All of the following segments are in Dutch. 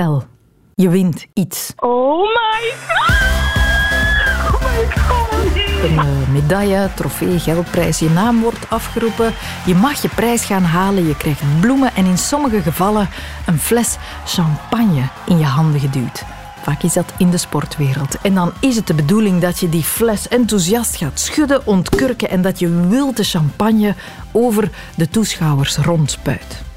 Stel, je wint iets. Oh my god! Oh my god! Een uh, medaille, trofee, geldprijs, je naam wordt afgeroepen. Je mag je prijs gaan halen, je krijgt bloemen en in sommige gevallen een fles champagne in je handen geduwd. Vaak is dat in de sportwereld. En dan is het de bedoeling dat je die fles enthousiast gaat schudden, ontkurken en dat je wilte champagne over de toeschouwers rondspuit.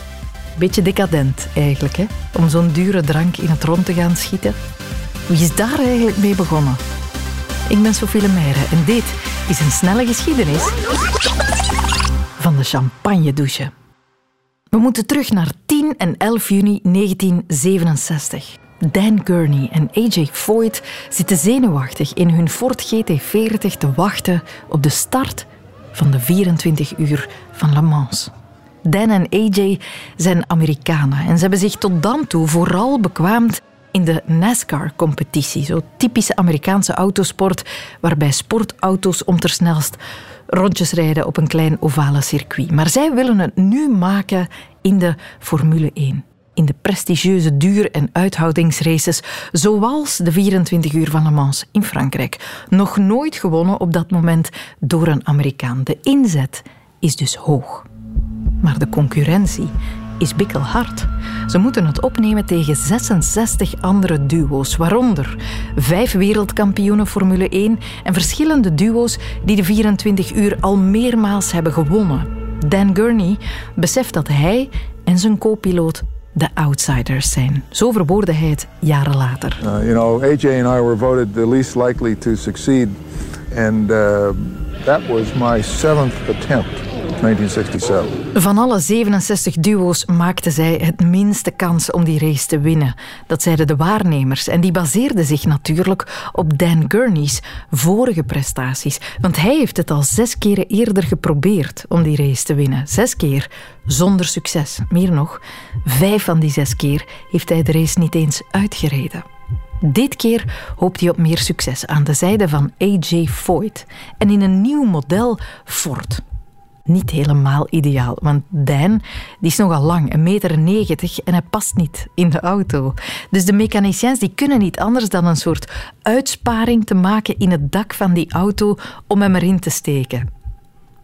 Beetje decadent eigenlijk, hè? om zo'n dure drank in het rond te gaan schieten. Wie is daar eigenlijk mee begonnen? Ik ben Sophie Lemeyre en dit is een snelle geschiedenis van de champagne douche. We moeten terug naar 10 en 11 juni 1967. Dan Gurney en AJ Foyt zitten zenuwachtig in hun Ford GT40 te wachten op de start van de 24 uur van Le Mans. Dan en AJ zijn Amerikanen en ze hebben zich tot dan toe vooral bekwaamd in de NASCAR-competitie, zo typische Amerikaanse autosport waarbij sportauto's om ter snelst rondjes rijden op een klein ovale circuit. Maar zij willen het nu maken in de Formule 1 in de prestigieuze duur- en uithoudingsraces, zoals de 24 uur van Le Mans in Frankrijk. Nog nooit gewonnen op dat moment door een Amerikaan. De inzet is dus hoog. Maar de concurrentie is bikkelhard. Ze moeten het opnemen tegen 66 andere duo's, waaronder vijf wereldkampioenen Formule 1 en verschillende duo's die de 24 uur al meermaals hebben gewonnen. Dan Gurney beseft dat hij en zijn co-piloot de outsiders zijn. Zo verwoordde hij het jaren later. Uh, you know, AJ and I were voted the least likely to succeed, and uh, that was my seventh attempt. 1967. Van alle 67 duo's maakten zij het minste kans om die race te winnen. Dat zeiden de waarnemers. En die baseerden zich natuurlijk op Dan Gurney's vorige prestaties. Want hij heeft het al zes keren eerder geprobeerd om die race te winnen. Zes keer zonder succes. Meer nog, vijf van die zes keer heeft hij de race niet eens uitgereden. Dit keer hoopt hij op meer succes aan de zijde van AJ Foyt en in een nieuw model Ford niet helemaal ideaal. Want Dan die is nogal lang, een meter negentig, en hij past niet in de auto. Dus de mechaniciens die kunnen niet anders dan een soort uitsparing te maken in het dak van die auto om hem erin te steken.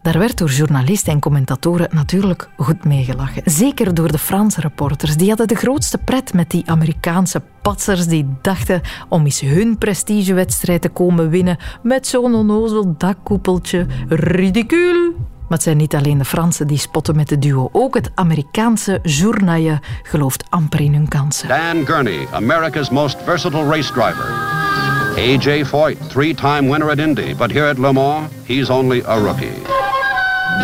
Daar werd door journalisten en commentatoren natuurlijk goed meegelachen. Zeker door de Franse reporters. Die hadden de grootste pret met die Amerikaanse patsers die dachten om eens hun prestigewedstrijd te komen winnen met zo'n onnozel dakkoepeltje. Ridicule! Maar het zijn niet alleen de Fransen die spotten met de duo. Ook het Amerikaanse journaille gelooft amper in hun kansen. Dan Gurney, America's most versatile race driver. AJ Foyt, three-time winner at Indy, but here at Le Mans, he's only a rookie.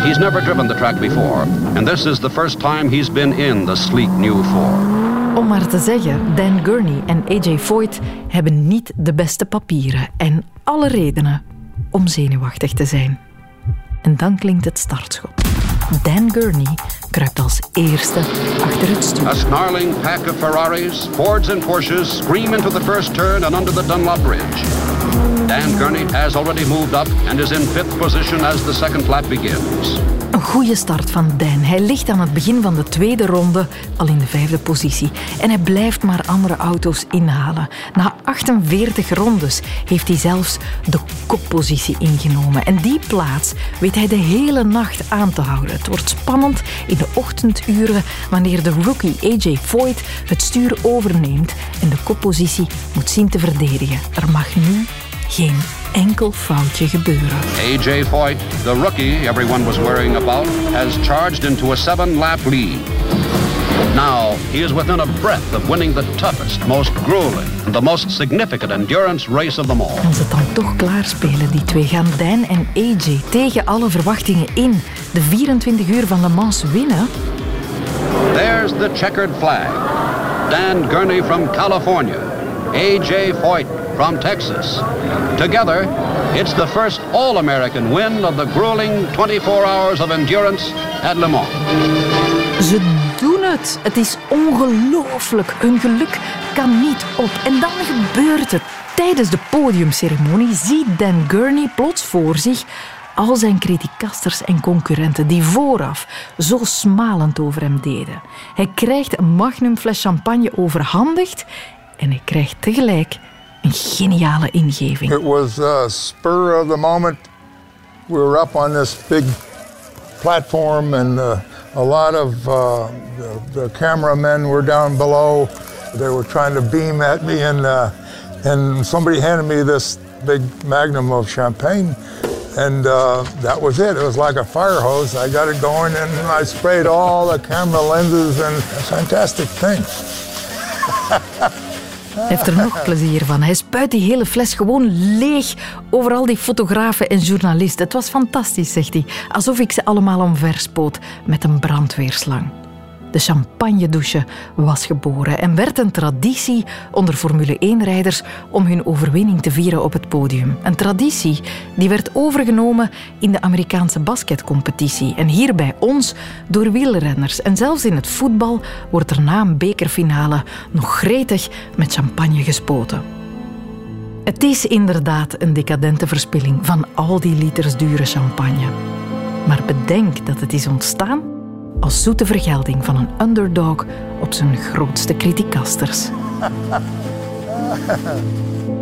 He's never driven the track before, and this is the first time he's been in the sleek new Ford. Om maar te zeggen, Dan Gurney en AJ Foyt hebben niet de beste papieren en alle redenen om zenuwachtig te zijn. En dan klinkt het startschot. Dan Gurney kruipt als eerste achter het stuur. A snarling pack of Ferraris, Fords and Porsches scream into the first turn and under the Dunlop Bridge. Dan Gurney has already moved up and is in fifth position as the second lap begins. Een goede start van Dan. Hij ligt aan het begin van de tweede ronde al in de vijfde positie. En hij blijft maar andere auto's inhalen. Na 48 rondes heeft hij zelfs de koppositie ingenomen. En die plaats weet hij de hele nacht aan te houden. Het wordt spannend in de ochtenduren wanneer de rookie AJ Foyt het stuur overneemt en de koppositie moet zien te verdedigen. Er mag nu geen enkel foutje gebeuren. AJ Foyt, the rookie everyone was worrying about, has charged into a seven-lap lead. Now, he is within a breath of winning the toughest, most grueling, and the most significant endurance race of them all. Ze het dan toch klaarspelen, die twee? Gaan Dan en AJ tegen alle verwachtingen in de 24 uur van Le Mans winnen? There's the checkered flag. Dan Gurney from California. AJ Foyt from Texas. Together, it's the first All-American win of the grueling 24 hours of endurance at Le Mans. Ze doen het. Het is ongelooflijk. Hun geluk kan niet op. En dan gebeurt het. Tijdens de podiumceremonie ziet Dan Gurney plots voor zich al zijn criticasters en concurrenten die vooraf zo smalend over hem deden. Hij krijgt een magnum fles champagne overhandigd en hij krijgt tegelijk een geniale ingeving. It was a spur of the moment. We were up on this big platform and uh, a lot of uh, the, the cameramen were down below. They were trying to beam at me and uh, and somebody handed me this big magnum of champagne and uh, that was it. It was like a fire hose. I got it going and I sprayed all the camera lenses and a fantastic thing. Heeft er nog plezier van. Hij spuit die hele fles gewoon leeg over al die fotografen en journalisten. Het was fantastisch, zegt hij. Alsof ik ze allemaal omverspoot met een brandweerslang. De champagne-douche was geboren en werd een traditie onder Formule 1-rijders om hun overwinning te vieren op het podium. Een traditie die werd overgenomen in de Amerikaanse basketcompetitie en hier bij ons door wielrenners. En zelfs in het voetbal wordt er na een bekerfinale nog gretig met champagne gespoten. Het is inderdaad een decadente verspilling van al die liters dure champagne. Maar bedenk dat het is ontstaan als zoete vergelding van een underdog op zijn grootste criticasters.